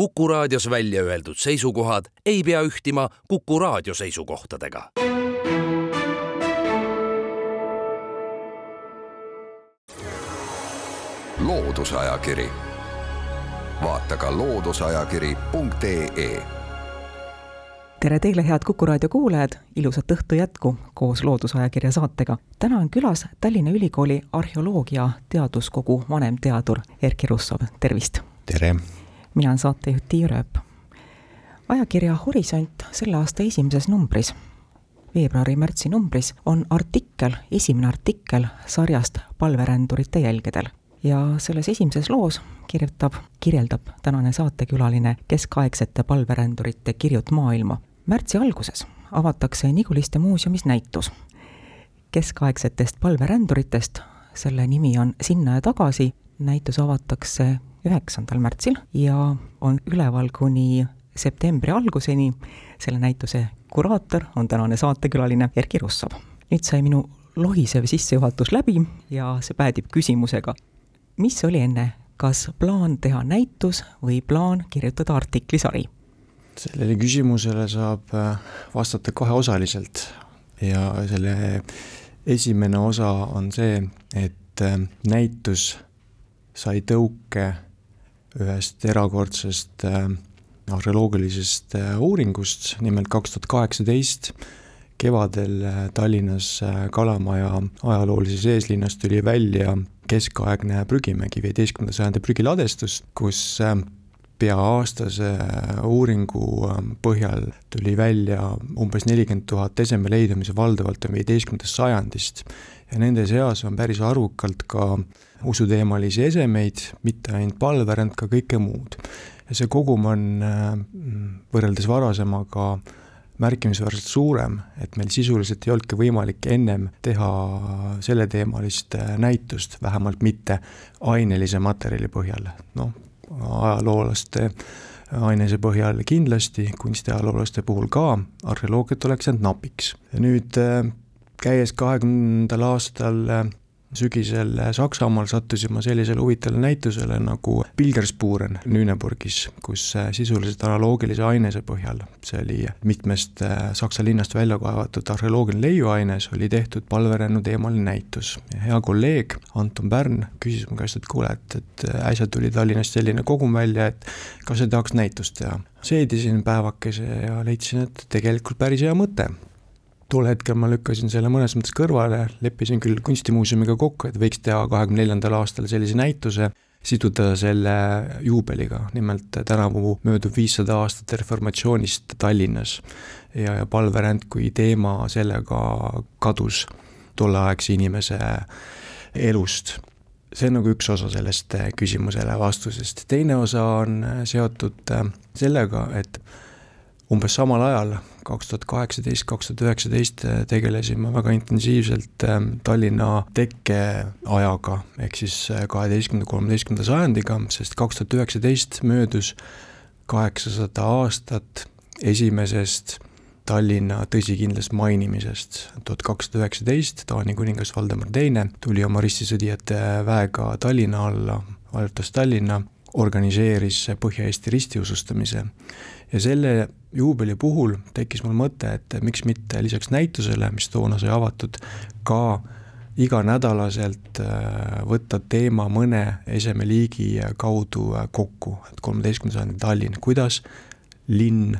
Kuku raadios välja öeldud seisukohad ei pea ühtima Kuku raadio seisukohtadega. loodusajakiri, vaata ka looduseajakiri.ee tere teile, head Kuku raadio kuulajad, ilusat õhtu jätku koos Loodusajakirja saatega. täna on külas Tallinna Ülikooli arheoloogia teaduskogu vanemteadur Erkki Russov, tervist! tere! Mina olen saatejuht Tiia Rööp. ajakirja Horisont selle aasta esimeses numbris, veebruari-märtsi numbris, on artikkel, esimene artikkel sarjast Palverändurite jälgedel. ja selles esimeses loos kirjutab, kirjeldab tänane saatekülaline keskaegsete palverändurite kirjut maailma. märtsi alguses avatakse Niguliste muuseumis näitus keskaegsetest palveränduritest, selle nimi on Sinna ja tagasi, näitus avatakse üheksandal märtsil ja on üleval kuni septembri alguseni. selle näituse kuraator on tänane saatekülaline Erkki Russov. nüüd sai minu lohisev sissejuhatus läbi ja see päädib küsimusega, mis oli enne, kas plaan teha näitus või plaan kirjutada artiklisari? sellele küsimusele saab äh, vastata kaheosaliselt ja selle esimene osa on see, et äh, näitus sai tõuke ühest erakordsest äh, arheoloogilisest äh, uuringust, nimelt kaks tuhat kaheksateist kevadel äh, Tallinnas Kalamaja ajaloolises eeslinnas tuli välja keskaegne prügimägi, viieteistkümnenda sajandi prügiladestus, kus pea-aastase uuringu põhjal tuli välja umbes nelikümmend tuhat eseme leidu, mis valdavalt on viieteistkümnendast sajandist. ja nende seas on päris arvukalt ka usuteemalisi esemeid, mitte ainult palverand, ka kõike muud. ja see kogum on võrreldes varasemaga märkimisväärselt suurem, et meil sisuliselt ei olnudki võimalik ennem teha selleteemalist näitust, vähemalt mitte ainelise materjali põhjal, noh, ajaloolaste ainese põhjal kindlasti, kunstiajaloolaste puhul ka, arheoloogiat oleks jäänud napiks. nüüd käies kahekümnendal aastal sügisel Saksamaal sattusin ma sellisele huvitavale näitusele nagu Pilgerspuren Lüneburgis, kus sisuliselt analoogilise ainese põhjal, see oli mitmest Saksa linnast välja kaevatud arheoloogiline leiuaines, oli tehtud palverännu teemaline näitus. hea kolleeg Anton Pärn küsis mu käest, et kuule, et, et äsja tuli Tallinnast selline kogum välja, et kas ei tahaks näitust teha. seedisin päevakese ja leidsin, et tegelikult päris hea mõte tol hetkel ma lükkasin selle mõnes mõttes kõrvale, leppisin küll Kunstimuuseumiga kokku, et võiks teha kahekümne neljandal aastal sellise näituse, siduda selle juubeliga, nimelt tänavu möödub viissada aastat reformatsioonist Tallinnas. ja, ja palveränd kui teema sellega kadus tolleaegse inimese elust see on nagu üks osa sellest küsimusele vastusest, teine osa on seotud sellega, et umbes samal ajal, kaks tuhat kaheksateist, kaks tuhat üheksateist tegelesin ma väga intensiivselt Tallinna tekkeajaga, ehk siis kaheteistkümnenda, kolmeteistkümnenda sajandiga, sest kaks tuhat üheksateist möödus kaheksasada aastat esimesest Tallinna tõsikindlast mainimisest. tuhat kakssada üheksateist Taani kuningas Valdemar Teine tuli oma ristisõdijate väega Tallinna alla, vallutas Tallinna, organiseeris Põhja-Eesti ristiusustamise ja selle juubeli puhul tekkis mul mõte, et miks mitte lisaks näitusele, mis toona sai avatud, ka iganädalaselt võtta teema mõne esemeliigi kaudu kokku, et kolmeteistkümnenda sajandi Tallinn, kuidas linn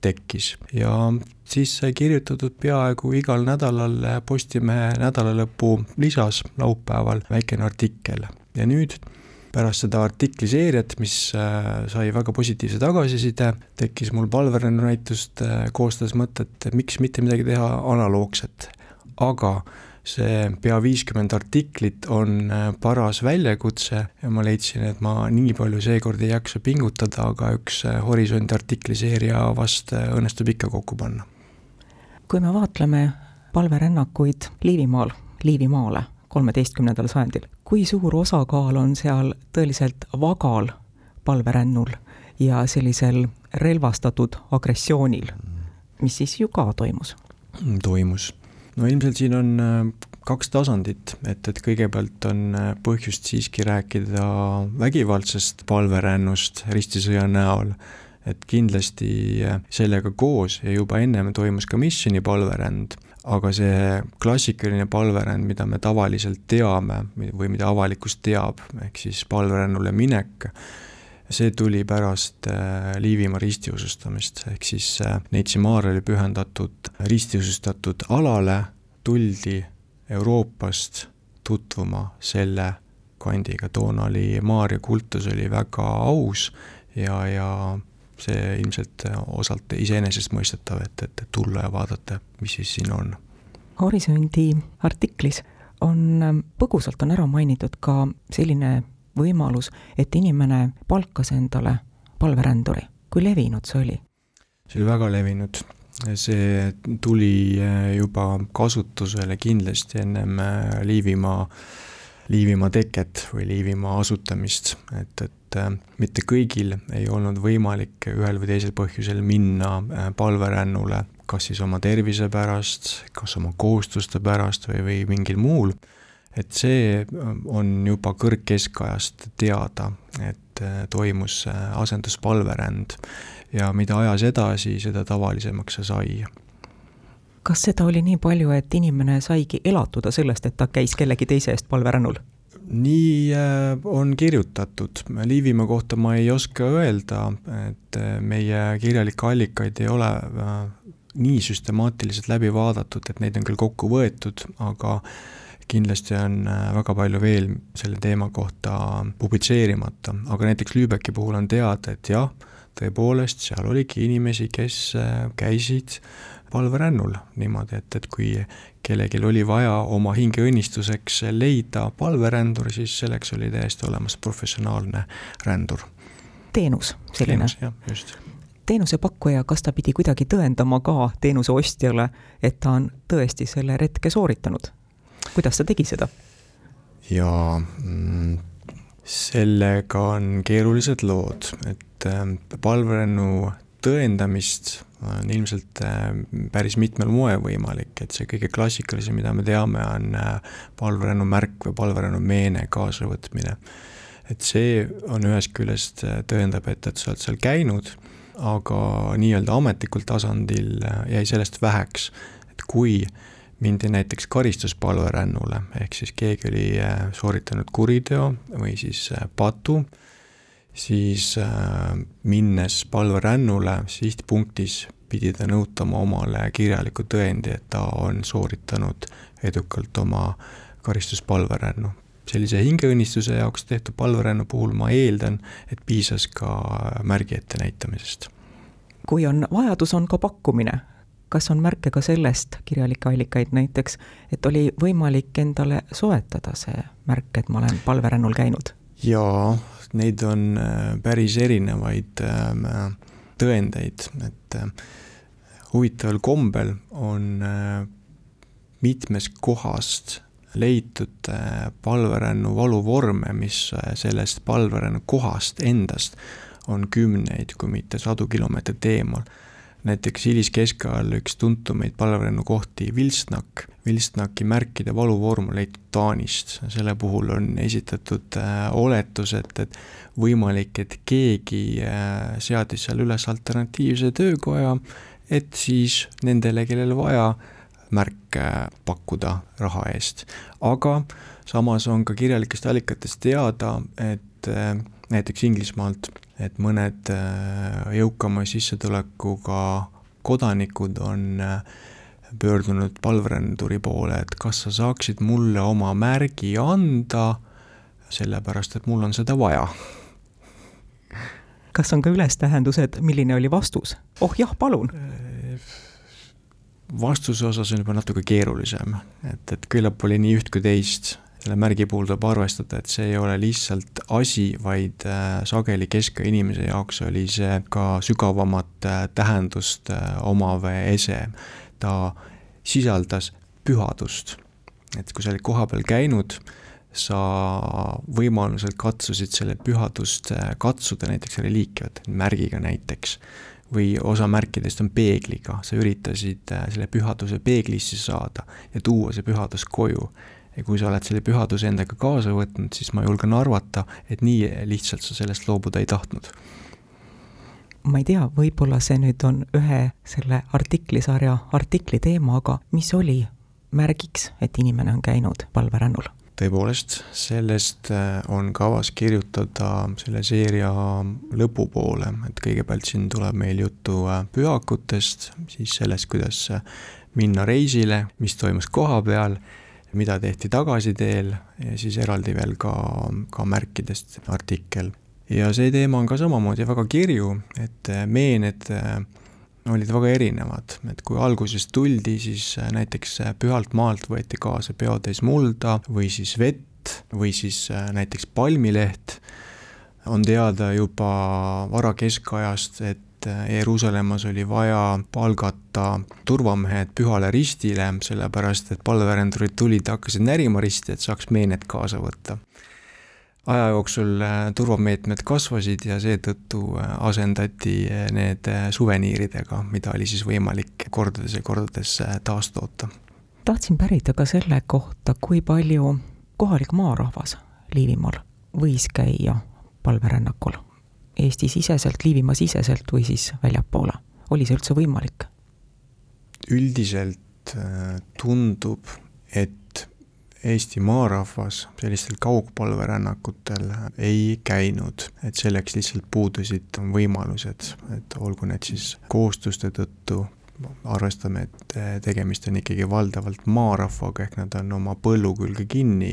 tekkis? Ja siis sai kirjutatud peaaegu igal nädalal Postimehe nädalalõpu lisas laupäeval väikene artikkel. Ja nüüd pärast seda artikliseeriat, mis sai väga positiivse tagasiside, tekkis mul palverännu näitust koostades mõte, et miks mitte midagi teha analoogset. aga see pea viiskümmend artiklit on paras väljakutse ja ma leidsin, et ma nii palju seekord ei jaksa pingutada, aga üks Horisondi artikliseeria vast õnnestub ikka kokku panna. kui me vaatleme palverännakuid Liivimaal, Liivimaale kolmeteistkümnendal sajandil, kui suur osakaal on seal tõeliselt vagal palverännul ja sellisel relvastatud agressioonil, mis siis ju ka toimus? toimus. no ilmselt siin on kaks tasandit, et, et kõigepealt on põhjust siiski rääkida vägivaldsest palverännust ristisõja näol, et kindlasti sellega koos ja juba ennem toimus ka missiooni palveränd, aga see klassikaline palveränd, mida me tavaliselt teame või mida avalikkus teab, ehk siis palverännule minek, see tuli pärast äh, Liivimaa ristiusustamist, ehk siis äh, Neitsi Maarjale pühendatud ristiusustatud alale tuldi Euroopast tutvuma selle kandiga, toona oli Maarja kultus oli väga aus ja, ja see ilmselt osalt iseenesestmõistetav, et, et tulla ja vaadata, mis siis siin on. Horisondi artiklis on põgusalt on ära mainitud ka selline võimalus, et inimene palkas endale palveränduri. kui levinud see oli? see oli väga levinud, see tuli eh, juba kasutusele kindlasti ennem eh, Liivimaa, Liivimaa teket või Liivimaa asutamist, et, et eh, mitte kõigil ei olnud võimalik ühel või teisel põhjusel minna palverännule, kas siis oma tervise pärast, kas oma kohustuste pärast või, või mingil muul et see äh, on juba kõrgkeskajast teada, et äh, toimus äh, asenduspalveränd ja mida ajas edasi, seda tavalisemaks see sai. kas seda oli nii palju, et inimene saigi elatuda sellest, et ta käis kellegi teise eest palverännul? Nii on kirjutatud, Liivimaa kohta ma ei oska öelda, et meie kirjalikke allikaid ei ole nii süstemaatiliselt läbi vaadatud, et neid on küll kokku võetud, aga kindlasti on äh, väga palju veel selle teema kohta publitseerimata, aga näiteks Lübecki puhul on teada, et jah, tõepoolest, seal oligi inimesi, kes äh, käisid palverännul niimoodi, et, et kui kellelgi oli vaja oma hingeõnnistuseks leida palverändur, siis selleks oli täiesti olemas professionaalne rändur. teenus, selline? jah, just teenusepakkuja, kas ta pidi kuidagi tõendama ka teenuse ostjale, et ta on tõesti selle retke sooritanud? kuidas ta tegi seda? jaa mm,, sellega on keerulised lood, et äh, palverennu tõendamist on ilmselt äh, päris mitmel moel võimalik, et see kõige klassikalisem, mida me teame, on äh, palverennu märk või palverennu meene kaasavõtmine. et see on ühest küljest, äh, tõendab, et, et sa oled seal käinud, aga nii-öelda ametlikul tasandil jäi sellest väheks, et kui mindi näiteks karistuspalverännule, ehk siis keegi oli sooritanud kuriteo või siis patu, siis minnes palverännule sihtpunktis pidi ta nõutama omale kirjaliku tõendi, et ta on sooritanud edukalt oma karistuspalverännu. sellise hingeõnnistuse jaoks tehtud palverännu puhul ma eeldan, et piisas ka märgi ette näitamisest. kui on vajadus, on ka pakkumine kas on märke ka sellest, kirjalikke allikaid näiteks, et oli võimalik endale soetada see märk, et ma olen palverännul käinud? jaa, neid on äh, päris erinevaid ähm, tõendeid, et äh, huvitaval kombel on äh, mitmest kohast leitud palverännu valuvorme, mis sellest palverännu kohast endast on kümneid, kui mitte sadu kilomeetreid eemal näiteks hiliskeskajal üks tuntumaid palverennukohti Vilsnak, Vilsnaki märkide valuvorm on leitud Taanist, selle puhul on esitatud äh, oletus, et, et võimalik, et keegi äh, seadis seal üles alternatiivse töökoja, et siis nendele, kellel vaja, märke pakkuda raha eest. aga samas on ka kirjalikest allikatest teada, et äh, näiteks Inglismaalt et mõned äh, jõukama sissetulekuga kodanikud on äh, pöördunud palveränduri poole, et kas sa saaksid mulle oma märgi anda, sellepärast et mul on seda vaja. kas on ka ülestähendused, milline oli vastus? oh jah, palun. vastuse osas on juba natuke keerulisem, et, et küllap oli nii üht kui teist selle märgi puhul tuleb arvestada, et see ei ole lihtsalt asi, vaid äh, sageli keskaja inimese jaoks oli see ka sügavamat äh, tähendust äh, omav ese. ta sisaldas pühadust, et kui sa olid kohapeal käinud, sa võimaluselt katsusid selle pühadust katsuda näiteks reliikiat, märgiga näiteks, või osa märkidest on peegliga, sa üritasid selle pühaduse peeglisse saada ja tuua see pühadus koju ja kui sa oled selle pühaduse endaga kaasa võtnud, siis ma julgen arvata, et nii lihtsalt sa sellest loobuda ei tahtnud. ma ei tea, võib-olla see nüüd on ühe selle artiklisarja artikli teema, aga mis oli märgiks, et inimene on käinud palverännul? tõepoolest, sellest äh, on kavas kirjutada selle seeria lõpupoole, et kõigepealt siin tuleb meil juttu äh, pühakutest, siis sellest, kuidas äh, minna reisile, mis toimus koha peal mida tehti tagasiteel ja siis eraldi veel ka, ka märkidest artikkel. ja see teema on ka samamoodi väga kirju, et äh, meened äh, olid väga erinevad, et kui alguses tuldi, siis äh, näiteks pühalt maalt võeti kaasa peotäis mulda või siis vett või siis näiteks palmileht, on teada juba varakeskajast, et et Jeruusalemmas oli vaja palgata turvamehed Pühale Ristile, sellepärast et palverändurid tulid ja hakkasid närima risti, et saaks meened kaasa võtta. aja jooksul äh, turvameetmed kasvasid ja seetõttu äh, asendati äh, need suveniiridega, mida oli siis võimalik kordades ja kordades taastoota. tahtsin pärida ka selle kohta, kui palju kohalik maarahvas Liivimaal võis käia palverännakul Eesti-siseselt, Liivimaa siseselt või siis väljapoole, oli see üldse võimalik? üldiselt äh, tundub, et Eesti maarahvas sellistel kaugpalverännakutel ei käinud, et selleks lihtsalt puudusid võimalused, et olgu need siis kohustuste tõttu, arvestame, et tegemist on ikkagi valdavalt maarahvaga, ehk nad on oma põllu külge kinni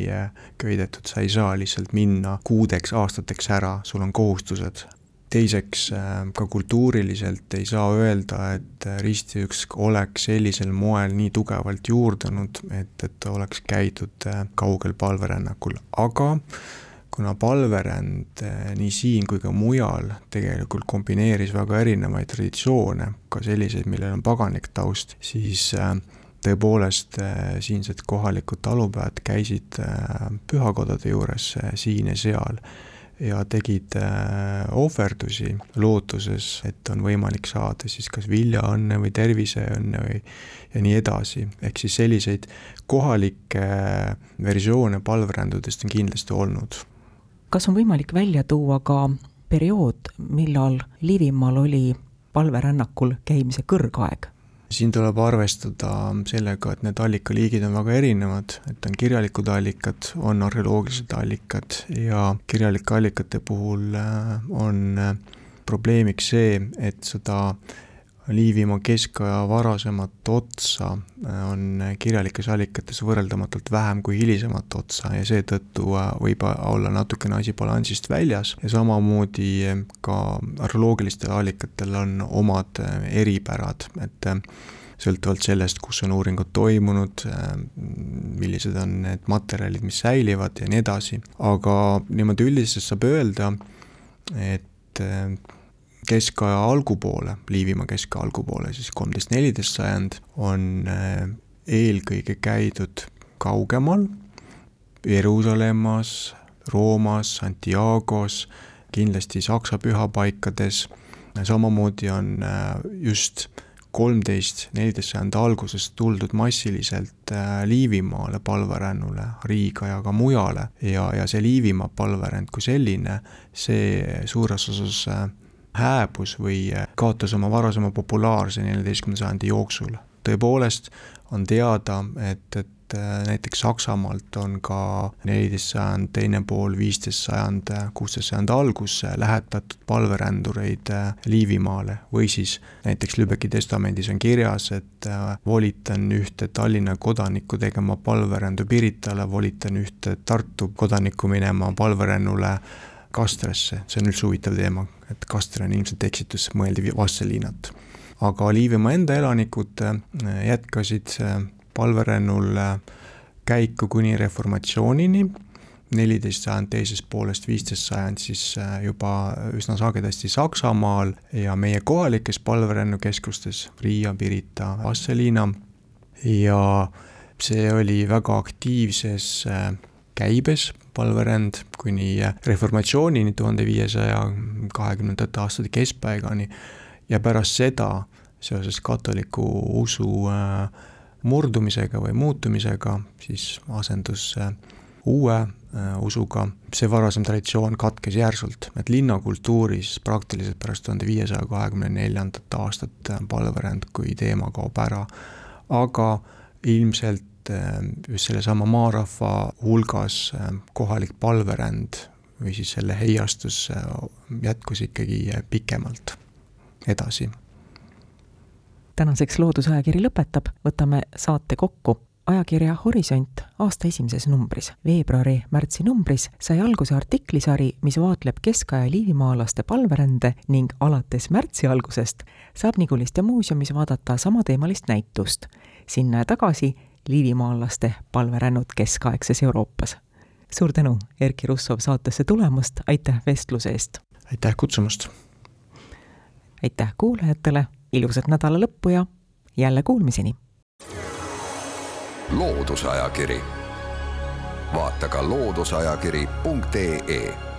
köidetud, sa ei saa lihtsalt minna kuudeks aastateks ära, sul on kohustused. Teiseks äh, ka kultuuriliselt ei saa öelda, et ristiüks oleks sellisel moel nii tugevalt juurdunud, et, et oleks käidud äh, kaugel palverännakul, aga kuna palveränd äh, nii siin kui ka mujal tegelikult kombineeris väga erinevaid traditsioone, ka selliseid, millel on paganlik taust, siis tõepoolest siinsed kohalikud talupojad käisid pühakodade juures siin ja seal ja tegid ohverdusi lootuses, et on võimalik saada siis kas viljaõnne või terviseõnne või ja nii edasi, ehk siis selliseid kohalikke versioone palverändudest on kindlasti olnud. Kas on võimalik välja tuua ka periood, millal Liivimaal oli palverännakul käimise kõrgaeg? siin tuleb arvestada sellega, et need allikaliigid on väga erinevad, et on kirjalikud allikad, on arheoloogilised allikad ja kirjalike allikate puhul äh, on äh, probleemiks see, et seda Liivimaa keskaja varasemat otsa äh, on kirjalikes allikates võrreldamatult vähem kui hilisemat otsa ja seetõttu võib olla natukene asi balansist väljas. Ja samamoodi ka arheoloogilistel allikatel on omad eripärad, et sõltuvalt sellest, kus on uuringud toimunud, millised on need materjalid, mis säilivad ja nii edasi, aga niimoodi üldiselt saab öelda, et keskaja algupoole, Liivimaa keskaja algupoole, siis kolmteist, neliteist sajand, on eelkõige käidud kaugemal, Jeruusalemmas, Roomas, Santiago's, kindlasti Saksa pühapaikades, samamoodi on just kolmteist, neliteist sajandi alguses tuldud massiliselt äh, Liivimaale palverännule, Riiga ja ka mujale. Ja, ja see Liivimaa palveränd kui selline, see suures osas äh, hääbus või äh, kaotas oma varasema populaarse neljateistkümnenda sajandi jooksul. tõepoolest on teada, et, et äh, näiteks Saksamaalt on ka neliteist sajand teine pool, viisteist sajand, kuusteist sajand algus lähetatud palverändureid äh, Liivimaale või siis näiteks Lübecki testamendis on kirjas, et äh, volitan ühte Tallinna kodanikku tegema palverändu Piritale, volitan ühte Tartu kodanikku minema palverännule Kastresse, see on üldse huvitav teema, et Kastre on ilmselt eksitus, mõeldi Vastseliinat. aga Liivimaa enda elanikud jätkasid palverännul käiku kuni reformatsioonini, neliteist sajand teisest poolest, viisteist sajand siis äh, juba üsna sagedasti Saksamaal ja meie kohalikes palverännukeskustes, Riia, Pirita, Vastseliina. Ja see oli väga aktiivses äh, käibes, palveränd, kuni reformatsioonini, tuhande viiesaja kahekümnendate aastate keskpaigani ja pärast seda seoses katoliku usu äh, murdumisega või muutumisega, siis asendus äh, uue äh, usuga, see varasem traditsioon katkes järsult, et linnakultuuris praktiliselt pärast tuhande viiesaja kahekümne neljandat aastat palveränd kui teema kaob ära, aga ilmselt just sellesama maarahva hulgas kohalik palveränd või siis selle heiastus jätkus ikkagi pikemalt edasi. Tänaseks Loodusajakiri lõpetab, võtame saate kokku. ajakirja Horisont aasta esimeses numbris, veebruari-märtsi numbris sai alguse artiklisari, mis vaatleb keskaja liivimaalaste palverände ning alates märtsi algusest saab Niguliste muuseumis vaadata samateemalist näitust. Sinna ja tagasi liivimaalaste palverännud keskaegses Euroopas. suur tänu, Erkki Russov, saatesse tulemast, aitäh vestluse eest! aitäh kutsumast! aitäh kuulajatele ilusat nädala lõppu ja jälle kuulmiseni! loodusajakiri, vaata ka looduseajakiri.ee